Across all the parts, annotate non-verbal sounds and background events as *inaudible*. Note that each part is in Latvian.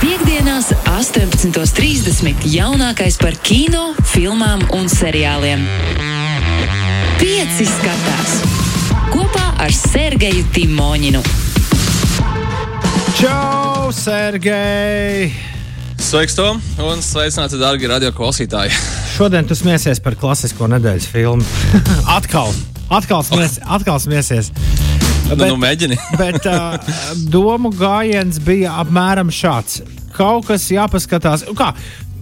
Piektdienās, 18.30. jaunākais par kino, filmām un seriāliem. Pieci skatās kopā ar Sergeju Timoņinu. Čau, Sergei! Sveiks, Tom! Un sveicināti, darbie radio klausītāji! Šodien tu smiesies par klasisko nedēļas filmu. *laughs* atkal, atkal, smies, atkal smiesies. Nu, nu mēģini. *laughs* bet uh, domu gājiens bija apmēram šāds. Kaut kas jāpaskatās. Kā?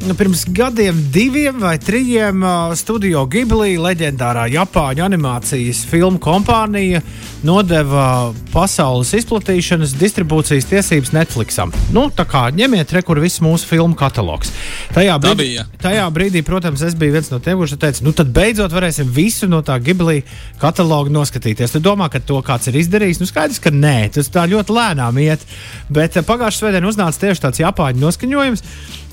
Nu, Pirms gadiem, diviem vai trim studio Ghibli, leģendārā Japāņu animācijas filmu kompānija, nodeva pasaules izplatīšanas distribūcijas tiesības Netflixam. Nu, tā kā ņemiet re, kur viss mūsu filmu katalogs. Tajā brīdī, tajā brīdī, protams, es biju viens no tiem, kurš teica, nu tad beidzot varēsim visu no tā Ghibli kataloga noskatīties. Tu domā, ka to kāds ir izdarījis? Nu, skaidrs, ka nē, tas tā ļoti lēnām iet. Bet pagājušā svētdienā uznāca tieši tāds Japāņu noskaņojums.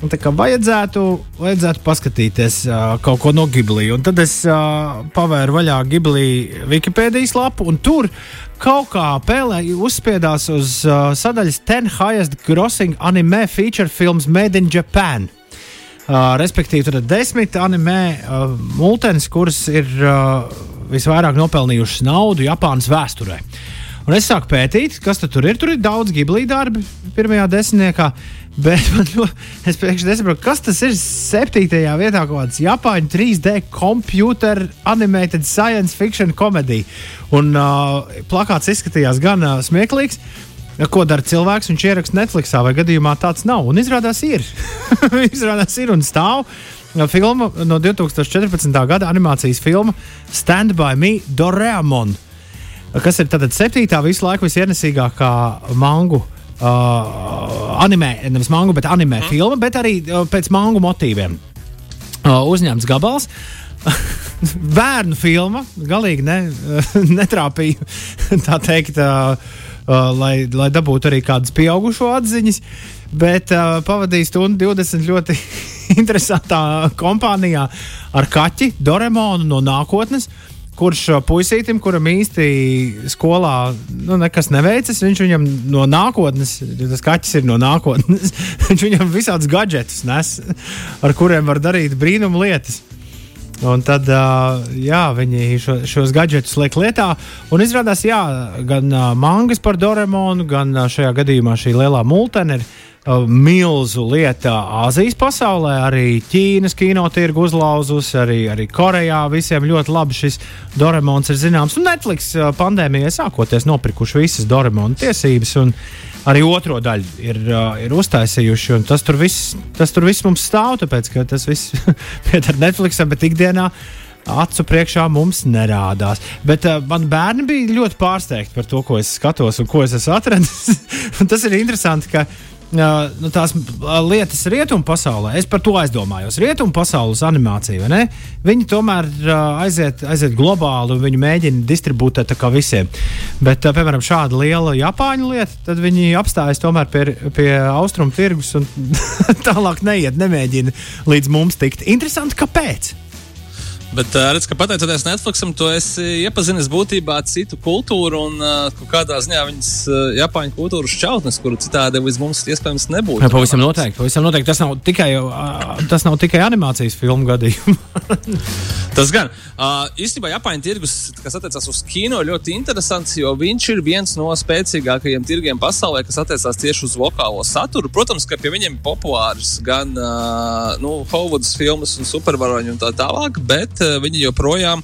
Un tā kā vajadzētu, vajadzētu paskatīties uh, kaut ko no Ghibli. Un tad es uh, pavēru vaļā Ghibli Wikipēdijas lapu, un tur kaut kā pēlē uzspiedās uz uh, sadaļas 10 highest grossing anime feature films made in Japan. Uh, respektīvi, tur ir desmit anime uh, multenes, kuras ir uh, visvairāk nopelnījušas naudu Japānas vēsturē. Un es sāku pētīt, kas tu tur ir. Tur ir daudz giblī darbi pirmajā desmitniekā. Bet *laughs* man ļoti, es pēkšņi nesaprotu, kas tas ir. Septītajā vietā kaut kāds Japāņu 3D computer animated science fiction komēdija. Un uh, plakāts izskatījās gan uh, smieklīgs. Ko dara cilvēks? Viņš ieraksta Netflixā, vai gadījumā tāds nav. Un izrādās, ir. *laughs* izrādās, ir un stāv. Filma no 2014. gada animācijas filma Stand by Me Doraemon, kas ir tātad septītā visu laiku visienesīgākā mangu. Uh, anime, nevis mangu, bet anime mm. filma, bet arī uh, pēc mangu motīviem. Uh, uzņemts gabals. *laughs* Bērnu filma, galīgi ne, *laughs* netrāpīja. *laughs* Tā teikt, uh, uh, lai, lai dabūtu arī kādas pieaugušo atziņas. Bet uh, pavadīju stundu 20 ļoti interesantā kompānijā ar kaķi Doremonu no nākotnes. Kurš uh, puisītim, kuram īsti skolā nu, nekas neveicas, viņš viņam no nākotnes, jo tas kaķis ir no nākotnes, *laughs* viņš viņam visādus gadgetus nes, ar kuriem var darīt brīnumu lietas. Un tad uh, jā, viņi šo, šos gadgetus liek lietā. Un izrādās, jā, gan uh, mangas par Doremonu, gan šajā gadījumā šī lielā multene ir milzu lieta Āzijas pasaulē. Arī Ķīnas kinotirgu uzlauzusi, arī, arī Korejā visiem ļoti labi šis Doremons ir zināms. Un Netflix uh, pandēmijai sākoties nopirkuši visas Doremona tiesības. Arī otro daļu ir, uh, ir uztaisījuši, tas tur viss, tas tur viss mums stāv, tāpēc ka tas viss *laughs* pieder Netflixam, bet ikdienā acu priekšā mums nerādās. Bet uh, man bērni bija ļoti pārsteigti par to, ko es skatos un ko es esmu atradis. *laughs* Un tas ir interesanti, ka uh, nu, tās lietas rietumu pasaulē, es par to aizdomājos. Rietumu pasaules animācija, ne? Viņi tomēr aiziet, aiziet globāli un viņi mēģina distribūtēt kā visiem. Bet, piemēram, šāda liela Japāņu lieta, tad viņi apstājas tomēr pie, pie austrumu tirgus un *laughs* tālāk neiet, nemēģina līdz mums tikt. Interesanti, kāpēc? Bet, redz, ka pateicoties Netflixam, tu esi iepazinis būtībā citu kultūru un uh, kādā ziņā viņas uh, Japāņu kultūras šķautnes, kuru citādi līdz mums iespējams nebūtu. Jā, pavisam noteikti. Pavisam noteikti. Tas, nav tikai, uh, tas nav tikai animācijas filmu gadījumā. *laughs* Tas gan. Uh, īstenībā Japāņu tirgus, kas attiecas uz kino, ļoti interesants, jo viņš ir viens no spēcīgākajiem tirgiem pasaulē, kas attiecas tieši uz vokālo saturu. Protams, ka pie viņiem ir populārs gan uh, nu, Hollywoods filmas un supervaroņi un tā tālāk, bet viņi joprojām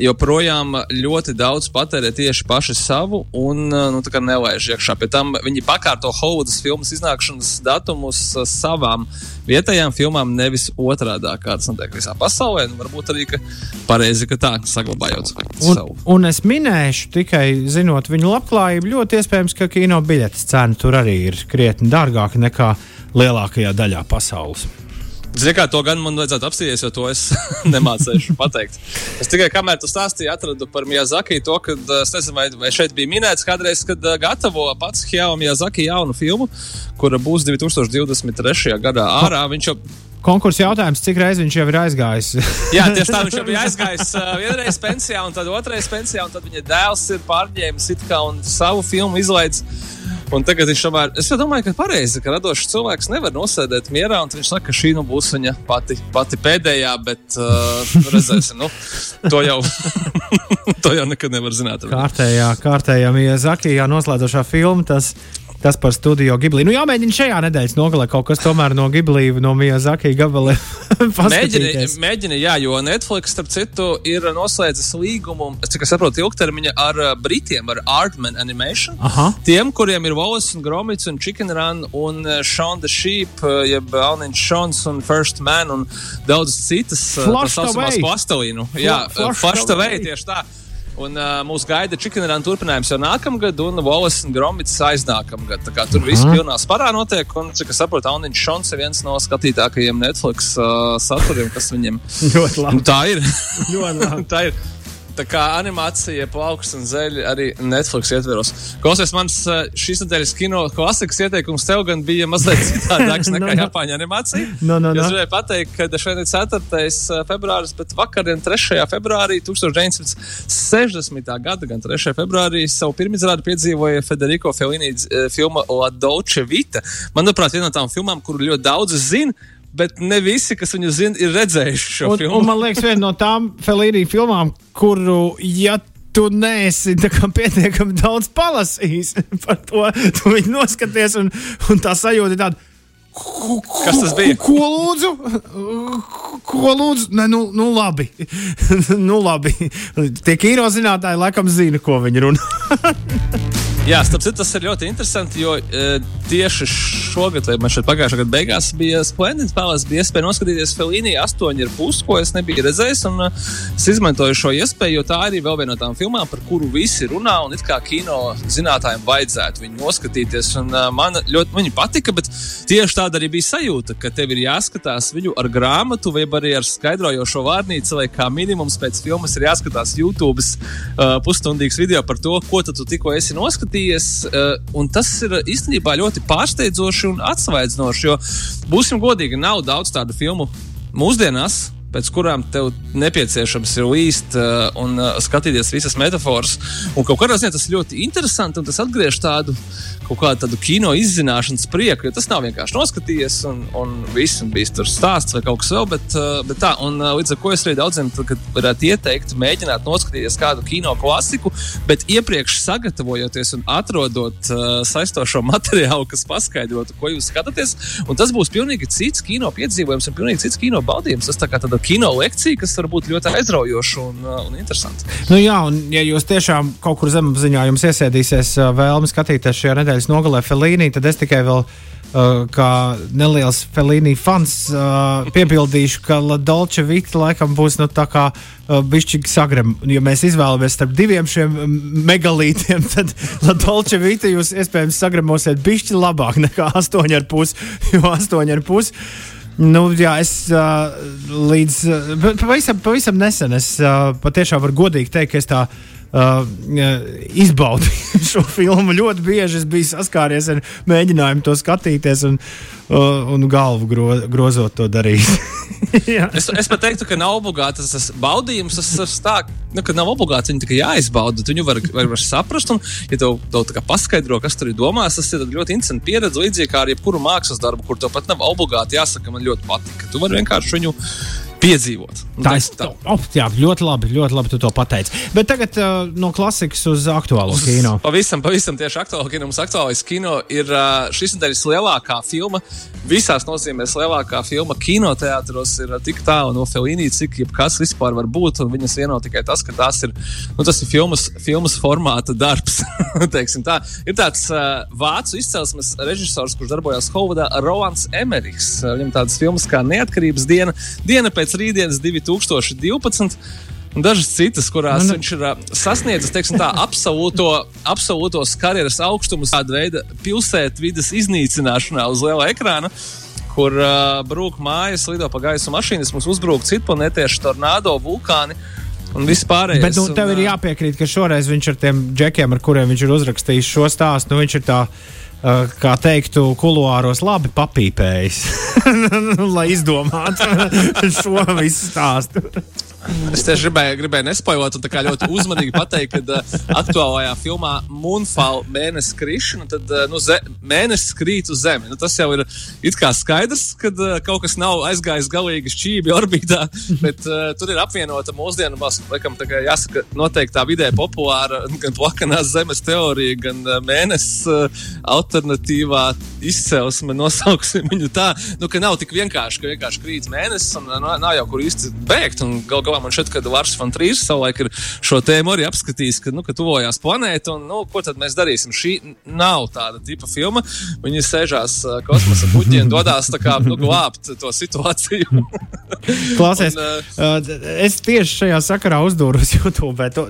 joprojām ļoti daudz patērē tieši paši savu un nu, nelaiž iekšā. Pie tam viņi pakārto Hollywoodas filmas iznākšanas datumus savām vietējām filmām, nevis otrādi, kā tas notiek visā pasaulē. Nu, varbūt arī ka pareizi, ka tā saglabājot un, savu. Un es minēšu tikai zinot viņu labklājību, ļoti iespējams, ka kino biļetes cena tur arī ir krietni dārgāka nekā lielākajā daļā pasaules. Ziniet, kā to gan man vajadzētu apstīties, jo to es *laughs* nemācīšu pateikt. Es tikai kamēr tu stāstīji, atradu par Miyazaki to, ka, es nezinu, vai, vai šeit bija minēts kādreiz, kad uh, gatavo pats Hjāo Miyazaki jaunu filmu, kura būs 2023. gadā ārā. Viņš jau Konkursu jautājums, cik reizes viņš jau ir aizgājis? Jā, *laughs* tieši tā viņš jau bija aizgājis uh, vienreiz pensijā, un tad otrreiz pensijā, un tad viņa dēls ir pārņēmis it kā un savu filmu izlaidis. Un tagad viņš tomēr, es domāju, ka pareizi, ka radošs cilvēks nevar nosēdēt mierā, un viņš saka, ka šī nu būs viņa pati, pati pēdējā, bet uh, redzēsim, nu, to jau, *laughs* to jau nekad nevar zināt. Kārtējā, kārtējā Miyazaki, jā, noslēdzošā filma, tas Tas par studio Ghibli. Nu, jāmēģina šajā nedēļas nogalē kaut kas tomēr no Ghibli, no Miyazaki gabaliem. *laughs* mēģina, mēģina, jā, jo Netflix, starp citu, ir noslēdzis līgumu, cik es saprotu, ilgtermiņa ar Britiem, ar Artman Animation. Aha. Tiem, kuriem ir Wallace un Gromits un Chicken Run un Shaun the Sheep, jeb Alniņš Šons un First Man un daudz citas pasaules plastelīnu. Jā, Flash Away tieši tā. Un uh, mūsu gaida Čikāna turpinājums jau nākamgad, un Wallace un Gromits aiznākamgad. Tur viss uh -huh. pilnā sparā notiek, un, cik es saprotu, Auniņš Šons ir viens no skatītākajiem Netflix uh, saturiem, kas viņam ļoti labi. Nu, tā ir. ļoti labi. *laughs* tā ir. Tā kā animācija, plauksts un zeļi arī Netflix ietveros. Klausies, mans eh, šīs nedēļas kino klasikas ieteikums tev gan bija mazliet *laughs* citādāks nekā no, no. Japāņu animācija. No, no, no. Es gribēju pateikt, ka šodien ir 4. Eh, februāris, bet vakardien 3. februārī 1960. gada, gan 3. februārī, savu pirmizrādi piedzīvoja Federico Fellini eh, filma La Dolce Vita. Manuprāt, viena no tām filmām, kuru ļoti daudz zina bet ne visi, kas viņu zina, ir redzējuši šo un, filmu. Un man liekas, viena no tām Felīnija filmām, kuru, ja tu neesi pietiekami daudz palasījis *laughs* par to, tu viņu noskaties un, un tā sajūta ir tāda. Kas tas bija? Ko lūdzu? Ko lūdzu? Ne, nu, nu labi. *laughs* nu labi. Tie kino zinātnēji laikam zina, ko viņi runā. *laughs* Jā, starp citu, tas ir ļoti interesanti, jo e, tieši šogad, vai šeit pagājušā gada beigās, bija splendids spēlēs, bija iespēja noskatīties Felīnī 8,5, ko es nebiju redzējis. Un, e, es izmantoju šo iespēju, jo tā arī vēl viena no tām filmām, par kuru visi runā, un it kā kino zinātājiem vajadzētu viņu noskatīties. Un, e, man ļoti viņi patika, bet tieši tāda arī bija sajūta, ka tev ir jāskatās viņu ar grāmatu vai arī ar skaidrojošo vārnīcu, vai kā minimums pēc filmas ir jāskatās YouTube uh, pusstundīgs video par to, ko tu tikko esi noskatījis skatījies, uh, un tas ir īstenībā ļoti pārsteidzoši un atsvaidzinoši. Jo, būsim godīgi, nav daudz tādu filmu mūsdienās, pēc kurām tev nepieciešams ir līst uh, un uh, skatīties visas metafāras. Un kaut kādā ziņā tas ļoti interesanti, un tas atgriež tādu kaut kādu tādu kino izzināšanas prieku, jo tas nav vienkārši noskatījies un, un viss un bijis tur stāsts vai kaut kas vēl, bet, uh, bet tā, un līdz ar to es arī daudziem varētu ieteikt, mēģināt noskatīties kādu kino klasiku, bet iepriekš sagatavojoties un atrodot uh, saistošo materiālu, kas paskaidrotu, ko jūs skatāties, un tas būs pilnīgi cits kino piedzīvojums un pilnīgi cits kino baudījums. Tas tā kā tāda kino lekcija, kas var būt ļoti aizraujoša un, uh, un interesanta. Nu, jā, un ja jūs tiešām kaut kur zemapziņā jums iesēdīsies uh, vēlme skatīties šajā nedēļas nogalē Felīnī, tad es tikai vēl. Uh, kā neliels Felīni fans, uh, piebildīšu, ka Dolce Vita laikam būs nu, tā kā uh, bišķīgi sagrem. Ja mēs izvēlamies starp diviem šiem megalītiem, *laughs* tad Dolce Vita jūs iespējams sagremosiet bišķi labāk nekā 8,5, jo 8,5 Nu, jā, es uh, līdz uh, pavisam, pavisam nesen, es uh, patiešām varu godīgi teikt, ka es tā uh, izbaudīju *laughs* šo filmu. Ļoti bieži es biju saskāries ar mēģinājumu to skatīties, un, uh, un galvu gro, grozot to darīt. *laughs* es, es pat teiktu, ka nav obligāti tas, tas baudījums. Tas ir tā, nu, ka nav obligāti viņu tikai jāizbauda. Viņu var, var, var saprast, un, ja tev, tev paskaidro, kas tur ir domāts, tas ir ļoti interesanti pieredze. Līdzīgi kā ar jebkuru mākslas darbu, kur tev pat nav obligāti jāsaka, man ļoti patīk. Tu vari vienkārši viņu piedzīvot. Tā ir tā. Oh, jā, ļoti labi, ļoti labi tu to pateici. Bet tagad uh, no klasikas uz aktuālo kino. Pavisam, pavisam tieši aktuālo kino. Mums aktuālais kino ir uh, šīs nedēļas lielākā filma. Visās nozīmēs lielākā filma kinoteātros ir tik tālu no Felīnija, cik jebkas vispār var būt. Viņas vieno tikai tas, ka tas ir, nu, tas ir filmas, filmas formāta darbs. *laughs* tā. Ir tāds uh, vācu izcelsmes režisors, kurš darbojās Holivudā, Rolands Emeriks. Viņam tādas filmas kā Neatkarības diena, diena pēc pēc rītdienas 2012. Un dažas citas, kurās nu, nu. viņš ir sasniedzis teiksim, tā, absolūto, absolūtos karjeras augstumus, kāda veida pilsētvidas iznīcināšanā uz liela ekrāna, kur uh, brūk mājas, lido pa gaisa mašīnas, mums uzbrūk citplanētieši tornado, vulkāni. Un viss pārējais. Bet nu, tev un, ir jāpiekrīt, ka šoreiz viņš ar tiem džekiem, ar kuriem viņš ir uzrakstījis šo stāstu, nu, viņš ir tā Eh, kā teiktu, kuluāros labi papīpējis, *laughs* lai izdomātu *laughs* šo visu stāstu. Es tieši gribēju, gribēju nespoilot, un tā kā ļoti uzmanīgi pateikt, ka uh, aktuālajā filmā Moonfall mēnesis krišana, tad uh, nu, mēnesis krīt uz Zemi. Nu, tas jau ir skaidrs, ka uh, kaut kas nav aizgājis galīgi šķīvi orbītā, bet uh, tur ir apvienota mūsdienu, tā kā jāsaka, noteiktā vidē populāra gan plakanās Zemes teorija, gan uh, mēnesis uh, alternatīvā izcelsme, *laughs* nosauksim viņu tā, nu, ka nav tik vienkārši, ka vienkārši krīt mēnesis un uh, nav jau kur īsti beigt. Gal galā man šķiet, ka Lārs Fontrīs savulaik ir šo tēmu arī apskatījis, ka, nu, ka tuvojās planēta un, nu, ko tad mēs darīsim. Šī nav tāda tipa filma. Viņi sēžās kosmosa puķi un dodas kā nu, glābt to situāciju. *laughs* Klausies, un, uh, es tieši šajā sakarā uzdūros *laughs* YouTube. To,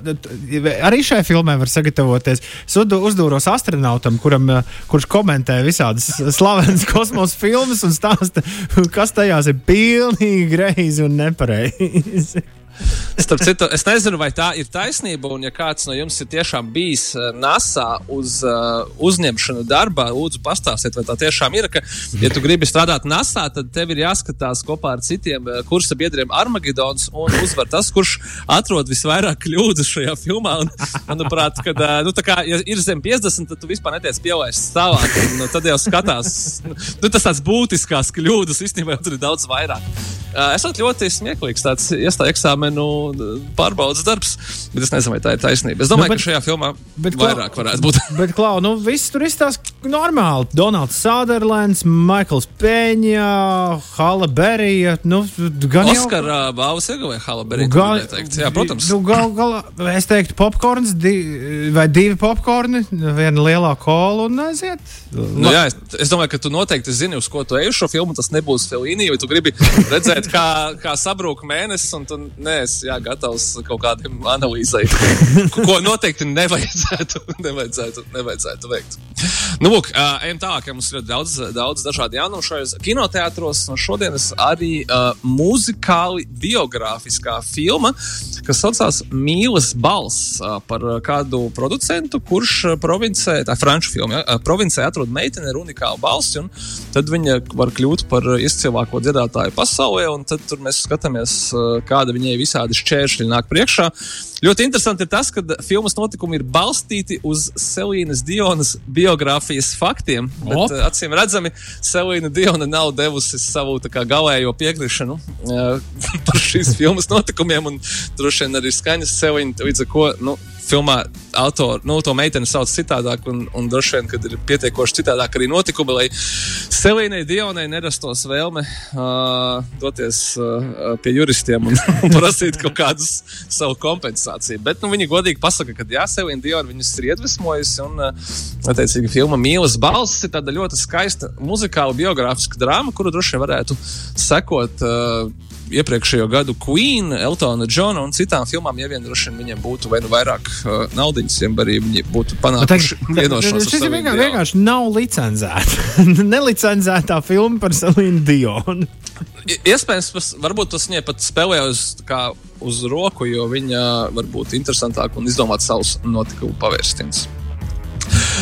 arī šai filmai var sagatavoties. Es uzdūros astronautam, kuram, kurš komentē visādas slavenas *laughs* kosmosa filmas un stāsta, kas tajās ir pilnīgi greizi un nepareizi. Starp citu, es nezinu, vai tā ir taisnība. Un, ja kāds no jums ir tiešām bijis eh, NASA uz uh, uzņemšanu darbā, lūdzu, pastāstiet, vai tā tiešām ir. Ka, ja tu gribi strādāt NASA, tad tev ir jāskatās kopā ar citiem uh, kursa biedriem Armagedons un uzvar tas, kurš atrod visvairāk kļūdas šajā filmā. Un, manuprāt, kad uh, nu, kā, ja ir zem 50, tad tu vispār netiec pielaists tālāk. Un, tad jau skatās, nu, tas tāds būtiskās kļūdas īstenībā tur ir daudz vairāk. Esat ļoti smieklīgs tāds iestājas eksāmenu pārbaudas darbs, bet es nezinu, vai tā ir taisnība. Es domāju, nu, bet, ka šajā filmā bet, vairāk varētu būt. *laughs* bet, Klau, nu, viss tur izstāsta normāli. Donalds Sutherlands, Maikls Peņa, Hala Berija. Nu, gan jau Oskar uh, Bāvas ieguvēja Hala Berija. Gal, Jā, protams. Nu, gal, gal, es teiktu, popkorns di, vai divi popkorni, viena lielā kola un aiziet. Nu, jā, es, es domāju, ka tu noteikti zini, uz ko tu ej šo filmu. Tas nebūs Felīnija, vai tu gribi redzēt redzēt, kā, kā sabrūk mēnesis, un tu neesi jā, gatavs kaut kādiem analīzēm, ko noteikti nevajadzētu, nevajadzētu, nevajadzētu veikt. Nu, lūk, ejam tālāk, ja mums ir daudz, daudz dažādu jaunumu šajos kinoteātros. No šodienas arī uh, muzikāli biogrāfiskā filma, kas saucās Mīlas balss uh, par kādu producentu, kurš provincē, tā franču filma, ja, provincē atrod meiteni ar unikālu balsi, un tad viņa var kļūt par izcilāko dziedātāju pasaulē un tad mēs skatāmies, kāda viņai visādi šķēršļi nāk priekšā. Ļoti interesanti ir tas, ka filmas notikumi ir balstīti uz Selīnas Dionas biogrāfijas faktiem. Bet, Op. acīm redzami, Selīna Diona nav devusi savu kā, galējo piekrišanu uh, *laughs* par šīs filmas notikumiem, un droši vien arī skaņas Selīna līdz ar ko. Nu, filmā autoru, nu, to meiteni sauc citādāk, un, un droši vien, kad ir pietiekoši citādāk arī notikumi, lai Selīnai Dionai nerastos vēlme uh, doties uh, pie juristiem *laughs* un prasīt kaut kādus savu kompensāciju. Bet nu, viņi godīgi pasaka, ka jā, Selīna Diona viņus ir iedvesmojusi, un, uh, attiecīgi, filma Mīlas balss ir tāda ļoti skaista muzikāla biogrāfiska drāma, kuru droši vien varētu sekot. Uh, iepriekšējo gadu Queen, Eltona Džona un citām filmām, ja vien droši vien viņiem būtu vai nu vairāk uh, naudas, ja arī viņi būtu panākuši vienošanos. Šis vienkārši, vienkārši nav licenzēta. *laughs* Nelicenzētā filma par Selīnu Dionu. Iespējams, varbūt tas viņai pat spēlē uz, kā, uz roku, jo viņa var būt interesantāka un izdomāt savus notikumu pavērstienus.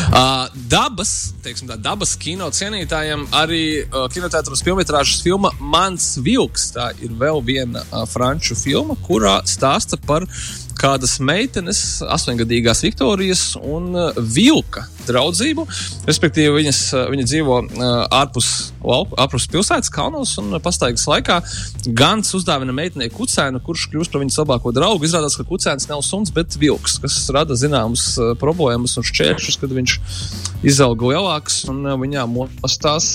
Uh, dabas, teiksim, tā, dabas kino cienītājiem arī uh, kinoteātros filmas filma Mans Vilks. Tā ir vēl viena uh, franču filma, kurā stāsta par kādas meitenes, astoņgadīgās Viktorijas un uh, Vilka draudzību. Respektīvi, viņas, uh, viņa dzīvo uh, ārpus, lauku, ārpus pilsētas, kalnos un pastaigas laikā. Gans uzdāvina meitenei kucēnu, kurš kļūst par viņas labāko draugu. Izrādās, ka kucēns nav suns, bet vilks, kas rada zināmas problēmas un šķēršļus, kad viņš izaug lielāks un viņā mostās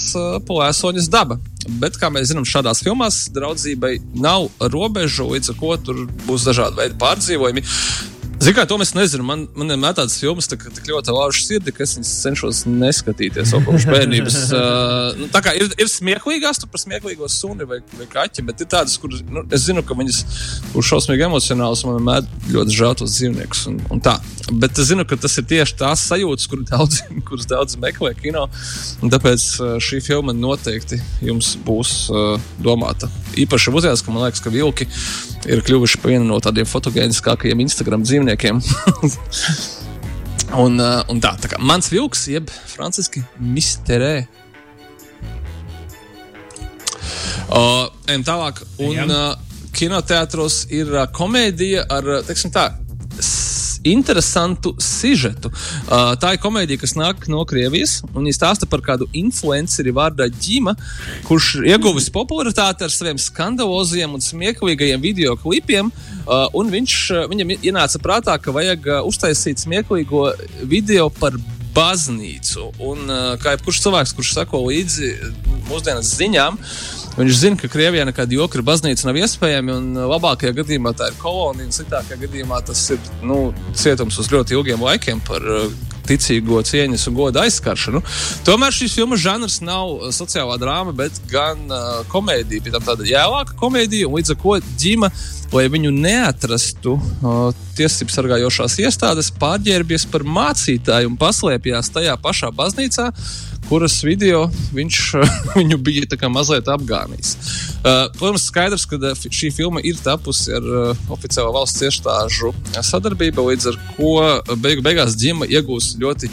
plēsoņas daba. Bet, kā mēs zinām, šādās filmās draudzībai nav robežu, līdz ar to tur būs dažādi veidi pārdzīvojumi. Ziniet, kā to mēs nezinām. Man, man vienmēr tādas filmas tā, tik ļoti laužas sirdi, ka es viņas cenšos neskatīties kopš bērnības. *laughs* uh, nu, tā kā ir, ir smieklīgās, tur par smieklīgo suni vai, vai kaķi, bet ir tādas, kuras nu, es zinu, ka viņas būs šausmīgi emocionālas man vienmēr ļoti žēl tos dzīvniekus. Un, un tā. bet es zinu, ka tas ir tieši tās sajūtas, kur daudz, *laughs* kuras daudz meklē kino. Tāpēc šī filma noteikti jums būs uh, domāta. Īpaši uzjās, ka man liekas, ka vilki ir kļuvuši par vienu no tādiem fotogēniskākajiem Instagram dzīvniekiem. Un, uh, un tā, tā kā mans vilks, jeb franciski misterē. Uh, ejam tālāk. Un, uh, kinoteātros ir uh, komēdija ar, teiksim tā, interesantu sižetu. Uh, tā ir komēdija, kas nāk no Krievijas, viņa stāsta par kādu influenceri vārdā Ģima, kurš ieguvis popularitāti ar saviem skandaloziem un smieklīgajiem video klipiem. Uh, un viņš, viņam ienāca prātā, ka vajag uh, uztaisīt smieklīgo video par baznīcu. Un, uh, kā jebkurš cilvēks, kurš sako līdzi mūsdienas ziņām, uh, Viņš zina, ka Krievijā nekāda jokra baznīca nav iespējama, un uh, labākajā gadījumā tā ir kolonija, un sliktākajā gadījumā tas ir nu, cietums uz ļoti ilgiem laikiem par uh, ticīgo cieņas un goda aizskaršanu. Tomēr šīs filmas žanrs nav uh, sociālā drāma, bet gan uh, komēdija. Pēc tam tāda jēlāka komēdija, un līdz ar to ģima, lai viņu neatrastu uh, tiesību sargājošās iestādes, pārģērbies par mācītāju un paslēpjās tajā pašā baznīcā kuras video viņš *laughs* viņu bija mazliet apgānījis. Uh, protams, skaidrs, ka uh, šī filma ir tapusi ar uh, oficiālo valsts iestāžu sadarbību, līdz ar ko beigu beigās ģima iegūs ļoti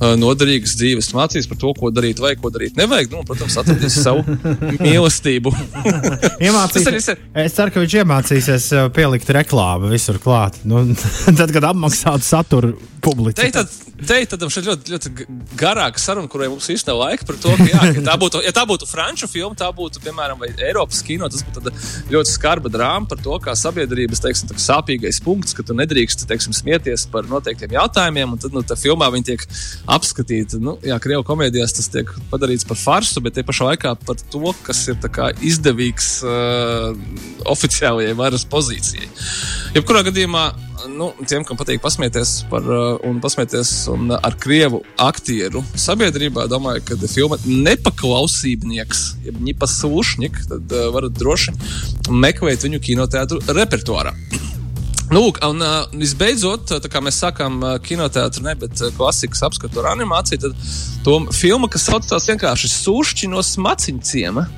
noderīgas dzīves mācības par to, ko darīt, vai ko darīt. Nevajag, nu, protams, atradīs savu *laughs* mīlestību. *laughs* Iemācīsies. es ceru, ka viņš iemācīsies uh, pielikt reklāmu visur klāt. Nu, *laughs* tad, kad apmaksātu saturu publicēt. Te ir ļoti, ļoti, ļoti garāka saruna, kurai mums īstenībā nav laika par to, ka, jā, ka tā, būtu, ja tā būtu franču filma, tā būtu, piemēram, Eiropas kino. Tas būtu ļoti skarba drāma par to, kā sabiedrības teiksim, sāpīgais punkts, ka tu nedrīkst teiksim, smieties par noteiktiem jautājumiem, un tad nu, filmā viņi tiek apskatīti. Nu, jā, Krievijas komēdijās tas tiek padarīts par farsu, bet tie pašā laikā par to, kas ir kā, izdevīgs uh, oficiālajai varas pozīcijai. Jebkurā gadījumā nu, tiem, kam patīk pasmieties par, uh, un pasmieties un ar krievu aktieru sabiedrībā, domāju, ka filma nepaklausībnieks, jeb ņipasūšņik, tad uh, varat droši meklēt viņu kinoteātru repertuārā. Lūk, un uh, visbeidzot, kā mēs sākām uh, kinoteātrī, ne bet uh, klasikas apskatu ar animāciju, tad to filmu, kas saucās vienkārši Sūšķi no smaciņu ciema. *laughs*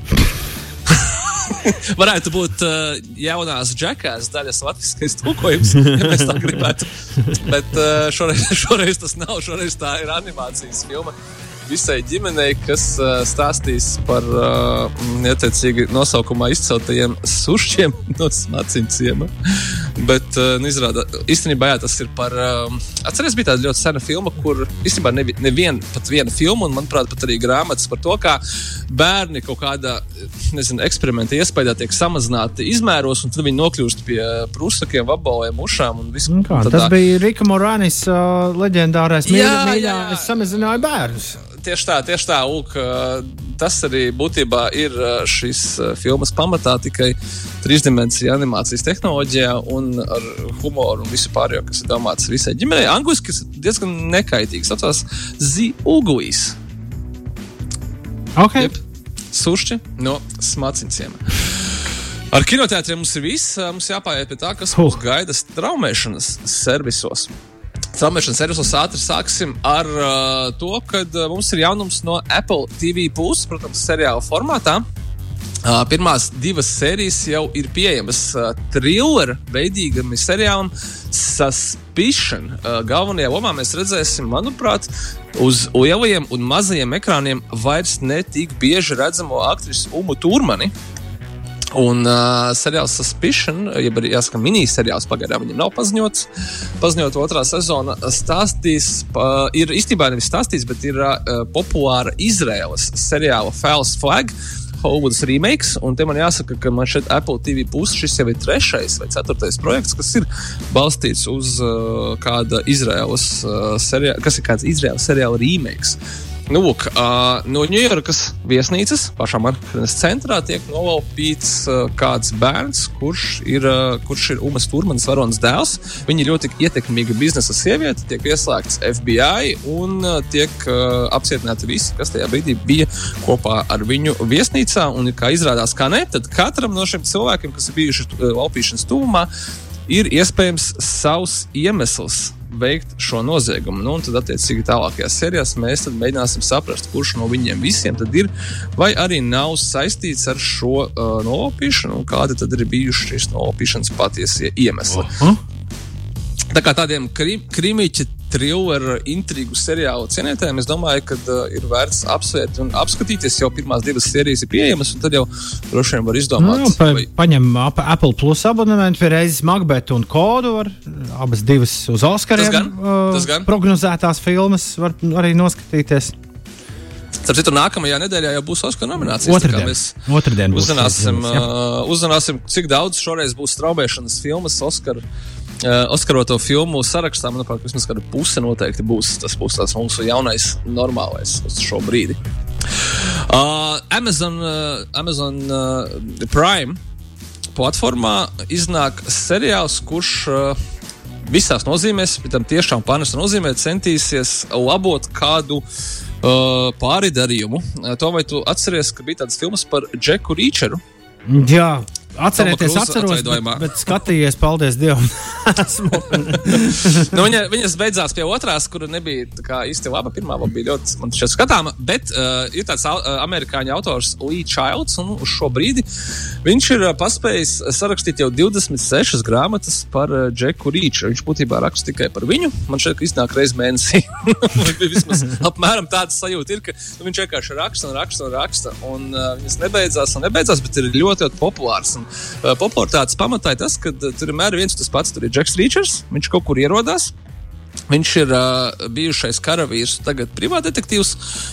varētu būt uh, jaunās džekās daļas latviskais tulkojums, ja mēs tā gribētu. Bet uh, šoreiz, *laughs* šoreiz tas nav, šoreiz tā ir animācijas filma visai ģimenei, kas uh, stāstīs par uh, neteicīgi nosaukumā izceltajiem sušiem no smaciņciem. Bet, uh, nu, izrādā, īstenībā jā, tas ir par. Uh, atceries, bija tāda ļoti sena filma, kur īstenībā neviena ne vien, pat viena filma, un manuprāt, pat arī grāmatas par to, kā bērni kaut kādā nezinu, eksperimenta iespējā tiek samazināti izmēros, un tad viņi nokļūst pie prūsakiem, vabaliem, ušām. Visu, nu kā, tas bija Rika Morānis uh, leģendārais mīļā, es samazināju bērnus tieši tā, tieši tā. Lūk, tas arī būtībā ir šīs filmas pamatā tikai trīsdimensiju animācijas tehnoloģijā un ar humoru un visu pārējo, kas ir domāts visai ģimenei. Angliski tas ir diezgan nekaitīgs. Tas saucās Zīuguīs. Okay. Jeb, sušķi no smaciņiem. Ar kinoteātriem mums ir viss. Mums jāpāriet pie tā, kas mūs gaida straumēšanas servisos. Traumēšanas servisos ātri sāksim ar uh, to, ka uh, mums ir jaunums no Apple TV, plus, protams, seriāla formātā. Uh, pirmās divas sērijas jau ir pieejamas uh, thriller veidīgam seriālam Suspicion. Uh, galvenajā lomā mēs redzēsim, manuprāt, uz lielajiem un mazajiem ekrāniem vairs netik bieži redzamo aktrisu Umu Turmani. Un uh, seriāls Suspicion, jeb arī jāsaka, miniseriāls pagaidām viņam nav paziņots. Paziņot otrā sezona stāstīs, uh, ir īstenībā nevis stāstīs, bet ir uh, populāra Izraēlas seriāla False Flag. Hollywoods remakes, un te man jāsaka, ka man šeit Apple TV puses šis jau ir trešais vai ceturtais projekts, kas ir balstīts uz uh, kāda Izraēlas uh, seriāla, kas ir kāds Izraēlas seriāla remakes. Nu, lūk, uh, no Ņujorkas viesnīcas pašā Manhetenas centrā tiek nolaupīts uh, kāds bērns, kurš ir, uh, kurš ir Umas Turmanas varonas dēls. Viņa ļoti ietekmīga biznesa sieviete, tiek ieslēgts FBI un uh, tiek uh, apcietināti visi, kas tajā brīdī bija kopā ar viņu viesnīcā. Un, kā izrādās, kā ne, tad katram no šiem cilvēkiem, kas ir bijuši uh, laupīšanas tuvumā, ir iespējams savs iemesls veikt šo noziegumu. Nu, tad, attiecīgi, tālākajās sērijās mēs mēģināsim saprast, kurš no viņiem visiem ir vai arī nav saistīts ar šo uh, nolaupīšanu, un kādi tad ir bijuši šīs nolaupīšanas patiesie iemesli. -huh. Tā kā tādiem krim, krimīķi thriller, intrigu seriālu cienītājiem, es domāju, ka uh, ir vērts apsvērt un apskatīties. Jau pirmās divas sērijas ir pieejamas, un tad jau droši vien var izdomāt, Nu, pa, vai paņem ap- Apple Plus abonementu reizes Macbeth un Kodu. Var, abas divas uz Oskariem Tas gan, uh, tas gan. prognozētās filmas var arī noskatīties. Starp citu, nākamajā nedēļā jau būs Oskara nominācijas. Otradien. Mēs Otradien būs uzzināsim, filmas, uh, uzzināsim, cik daudz šoreiz būs straumēšanas filmas Oskara. Uh, Oskaroto filmu sarakstā, manuprāt, vismaz kāda puse noteikti būs. Tas būs tas mūsu jaunais, normālais uz šo brīdi. Uh, Amazon, uh, Amazon uh, Prime platformā iznāk seriāls, kurš uh, visās nozīmēs, bet tam tiešām pārnesta nozīmē, centīsies labot kādu uh, pāridarījumu. To vai tu atceries, ka bija tādas filmas par Džeku Rīčeru? Jā, atcerieties, atceros, bet, bet skatījies, paldies Dievam. *laughs* *laughs* Nu, viņa, viņas beidzās pie otrās, kura nebija īsti laba. Pirmā bija ļoti skatāma, bet uh, ir tāds uh, amerikāņu autors Lee Childs, un uz šo brīdi viņš ir uh, paspējis sarakstīt jau 26 grāmatas par uh, Džeku Rīču. Viņš būtībā raksta tikai par viņu. Man ka iznāk reizes mēnesī. *laughs* Vismaz apmēram tāds sajūta ir, ka nu, viņš vienkārši raksta un raksta un raksta. Un uh, viņas nebeidzās un nebeidzās, bet ir ļoti, ļoti populārs. Uh, popularitātes pamatā ir tas, ka uh, tur vienmēr ir viens un tas pats. Tur ir Džeks Rīčers, viņš kaut kur ierodās. Viņš ir uh, bijušais karavīrs, tagad privātdetektīvs.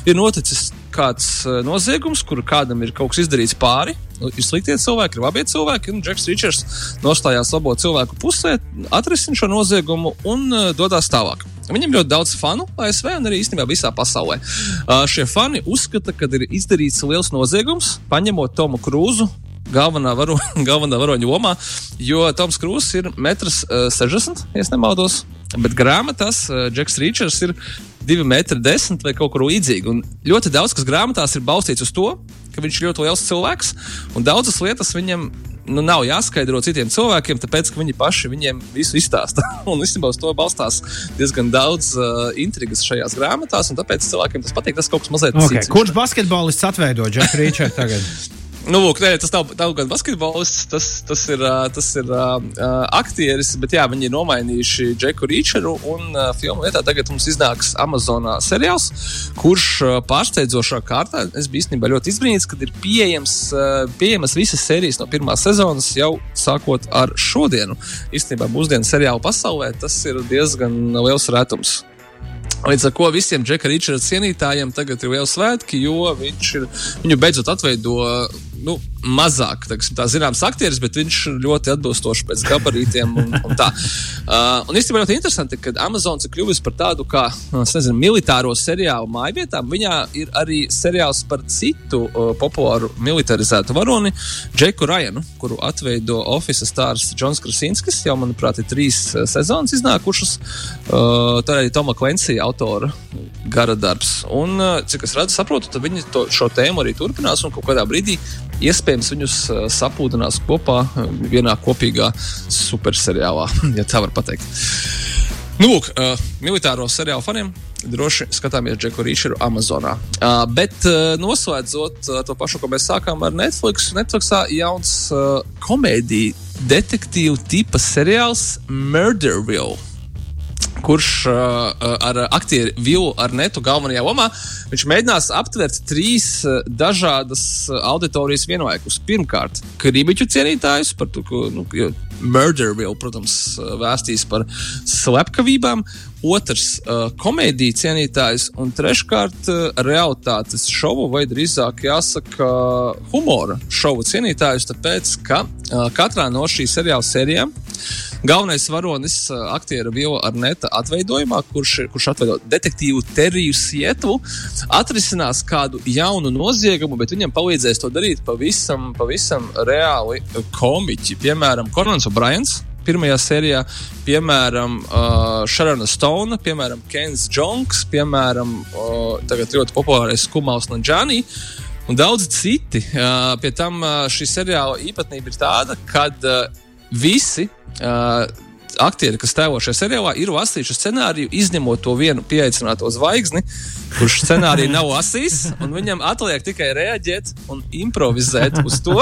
Ir noticis kāds uh, noziegums, kur kādam ir kaut kas izdarīts pāri. Ir sliktie cilvēki, ir labie cilvēki, un Džeks Ričards nostājās labo cilvēku pusē, atrisina šo noziegumu un uh, dodas tālāk. Viņam ļoti daudz fanu ASV un arī īstenībā visā pasaulē. Uh, šie fani uzskata, ka ir izdarīts liels noziegums, paņemot Tomu Krūzu. Galvenā, varo, galvenā varoņa *laughs* lomā, jo Toms Krūss ir 1,60 m, ja nemaldos. Bet grāmatās Džeks Rīčers ir 2,10 m vai kaut kur līdzīgi. Un ļoti daudz kas grāmatās ir balstīts uz to, ka viņš ir ļoti liels cilvēks, un daudzas lietas viņam nu, nav jāskaidro citiem cilvēkiem, tāpēc ka viņi paši viņiem visu izstāsta. *laughs* un īstenībā uz to balstās diezgan daudz uh, intrigas šajās grāmatās, un tāpēc cilvēkiem tas patīk. Tas kaut kas mazliet Okay. cits. Kurš basketbolists atveido Džeku Rīčerdu tagad? *laughs* Nu, lūk, nē, tas nav, nav gan basketbolists, tas, tas ir, tas ir uh, aktieris, bet jā, viņi ir nomainījuši Džeku Rīčeru. Un uh, filmu vietā tagad mums iznāks Amazonā seriāls, kurš uh, pārsteidzošā kārtā es biju īstenībā ļoti izbrīnīts, kad ir pieejams, uh, pieejamas visas sērijas no pirmās sezonas jau sākot ar šodienu. Īstenībā mūsdienu seriālu pasaulē tas ir diezgan liels retums. Līdz ar to visiem Džeka Ričarda cienītājiem tagad ir liels svētki, jo viņš ir, viņu beidzot atveido nu, mazāk, teiksim, tā zināms, aktieris, bet viņš ļoti atbilstoši pēc gabarītiem. Un, un tā. uh, un īstenībā ļoti interesanti, ka Amazon ir kļuvis par tādu kā nezinu, militāro seriālu mājvietām. Viņā ir arī seriāls par citu uh, populāru militarizētu varoni, Džeku Rajanu, kuru atveido Office stārs Džons Krasinskis. Jau, manuprāt, ir trīs uh, sezonas iznākušas. Uh, tā arī Toma Klensija autora gara darbs. Un, uh, cik es redzu, saprotu, viņi to, šo tēmu arī turpinās un kaut kādā brīdī iespējams viņus uh, sapūdinās kopā vienā kopīgā superseriālā, *laughs* ja tā var pateikt. Nu, lūk, uh, militāro seriālu faniem droši skatāmies Džeku Rīčeru Amazonā. Uh, bet uh, noslēdzot uh, to pašu, ko mēs sākām ar Netflix, Netflixā jauns uh, komēdiju detektīvu tipa seriāls Murderville kurš uh, ar aktieru Vilu Arnetu galvenajā lomā viņš mēģinās aptvert trīs uh, dažādas uh, auditorijas vienlaikus. Pirmkārt, krībiķu cienītājus, par to, ka nu, Murderville, protams, uh, vēstīs par slepkavībām. Otrs, uh, komēdiju cienītājs, un treškārt, uh, realitātes šovu, vai drīzāk jāsaka, humora šovu cienītājus, tāpēc, ka uh, katrā no šīs seriāla sērijām Galvenais varonis, uh, aktieru Vila Arnēta atveidojumā, kurš, kurš atveido detektīvu Teriju Sietlu, atrisinās kādu jaunu noziegumu, bet viņam palīdzēs to darīt pavisam, pavisam reāli komiķi. Piemēram, Kornels O'Briens. Pirmajā sērijā, piemēram, uh, Šarona Stone, piemēram, Kens Jonks, piemēram, uh, tagad ļoti populārais Kumals Lanģāni. Un daudzi citi. Uh, pie tam uh, šī seriāla īpatnība ir tāda, ka uh, visi uh, aktieri, kas tēlo šajā seriālā, ir lasījuši scenāriju, izņemot to vienu pieaicināto zvaigzni, kurš scenāriju nav lasījis. Viņam atliek tikai reaģēt un improvizēt uz to,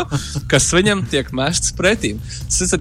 kas viņam tiek mests pretī.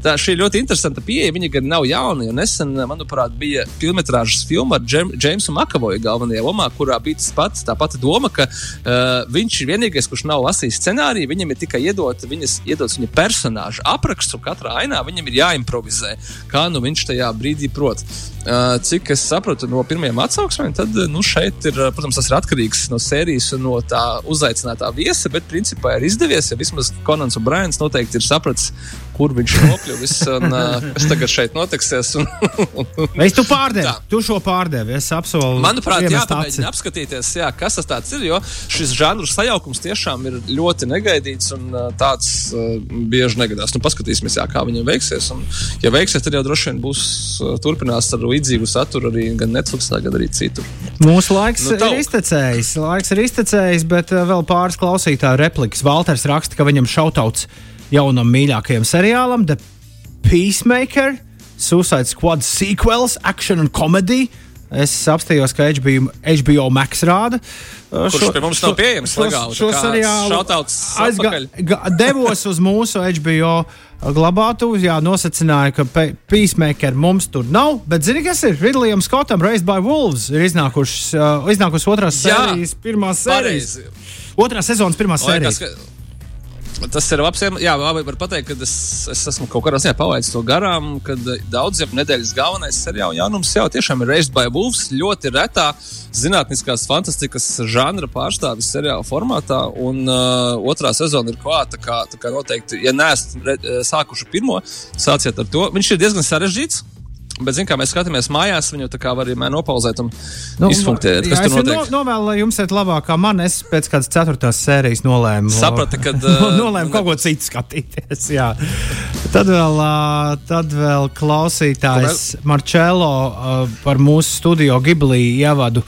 Tā, šī ir ļoti interesanta pieeja. Viņa gan nav jauna, jo nesen, manuprāt, bija filmas filma ar Džeimsu Makavoju galvenajā lomā, kurā bija tas pats, tā pati doma, ka uh, viņš ir vienīgais, kurš nav lasījis scenāriju. Viņam ir tikai iedot viņas, iedots viņa personāža apraksts, un katrā ainā viņam ir jāimprovizē. Kā nu viņš tajā brīdī prot. Uh, cik es sapratu no pirmiem atsauksmēm, tad nu, šeit ir, protams, tas ir atkarīgs no sērijas un no tā uzaicinātā viesa, bet principā ir izdevies, ja vismaz Konants un Brains noteikti ir sapratis, kur viņš nokļuvis un *laughs* kas tagad šeit notiksies. Un, *laughs* un, tu pārdevi, tu šo pārdevi, es apsolu. Manuprāt, jāpamēģina apskatīties, jā, kas tas ir, jo šis žanru sajaukums tiešām ir ļoti negaidīts un tāds uh, bieži negadās. Nu, paskatīsimies, jā, kā viņam veiksies. Un, ja veiksies, tad jau droši vien būs uh, turpinās ar līdzīgu saturu arī gan Netflix, gan arī citur. Mūsu laiks nu, ir iztecējis, laiks ir iztecējis, bet uh, vēl pāris klausītāju replikas. Valters raksta, ka viņam šautauts jaunam mīļākajam seriālam, The Peacemaker, Suicide Squad sequels, action un komēdija. Es apstājos, ka HBO, HBO Max rāda. Uh, Kurš šo, pie mums nav pieejams šo, legāli? Šo seriālu aizga, devos uz mūsu HBO glabātuvi. Jā, nosacināja, ka Peacemaker mums tur nav. Bet, zini, kas ir? Ridlijam Skotam, Raised by Wolves, ir iznākušas uh, iznākuši otrās jā, sērijas, pirmās sērijas. Otrā sezonas pirmā sērija. Tas ir labs. Jā, labi, var pateikt, ka es, es esmu kaut kādā ziņā palaidis to garām, kad daudziem nedēļas galvenais seriāla jaunums jau tiešām ir Raised by Wolves. Ļoti retā zinātniskās fantastikas žanra pārstāvis seriāla formātā, un uh, otrā sezona ir klāta. Tā kā, tā kā noteikti, ja neesat sākuši pirmo, sāciet ar to. Viņš ir diezgan sarežģīts. Bet, zin, kā mēs skatāmies mājās, viņu tā kā var arī nopauzēt un nu, izfunktēt. Jā, es no, novēlu, lai jums iet labāk, kā man. Es pēc kādas ceturtās sērijas nolēmu. Sapratu, ka. Uh, *laughs* nolēmu kaut ko citu skatīties. Jā. Tad vēl, tad vēl klausītājs Marčēlo par mūsu studio Giblī ievadu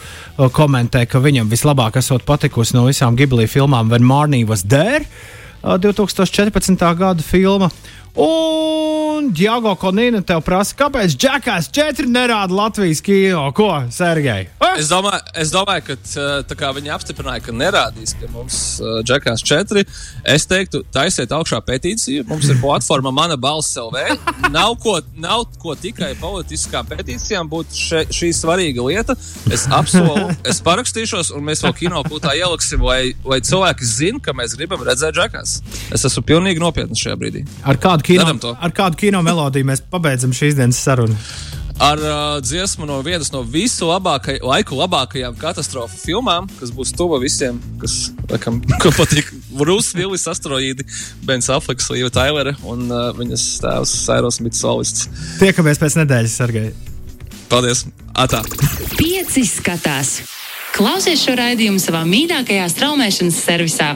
komentē, ka viņam vislabāk esot patikusi no visām Giblī filmām When Marnie was there. 2014. gada filma. Un Džago Konīna tev prasa, kāpēc Džekas 4 nerāda Latvijas kino? Ko, Sergei? Ah? Es domāju, es domāju, ka viņi apstiprināja, ka nerādīs pie mums Džekas 4. Es teiktu, taisiet augšā petīciju. Mums ir platforma Mana balss LV. Nav ko, nav ko tikai politiskām petīcijām būt še, šī svarīga lieta. Es apsolu, es parakstīšos, un mēs vēl kino kūtā ieliksim, lai, lai cilvēki zinātu, ka mēs gribam redzēt Džekas. Es esmu pilnīgi nopietns šajā brīdī. Ar kādu kino, ar kādu kino melodiju mēs pabeidzam šīs dienas sarunu? Ar uh, dziesmu no vienas no visu labākaj, laiku labākajām katastrofu filmām, kas būs tuva visiem, kas laikam, *laughs* patīk. Brūss Vilnis, asteroīdi, Bens Afleks, Līva Tailere un uh, viņas tēvs Sairos Mits Solists. Tiekamies pēc nedēļas, Sergei. Paldies! Atā! Pieci skatās! Klausies šo raidījumu savā mīļākajā straumēšanas servisā!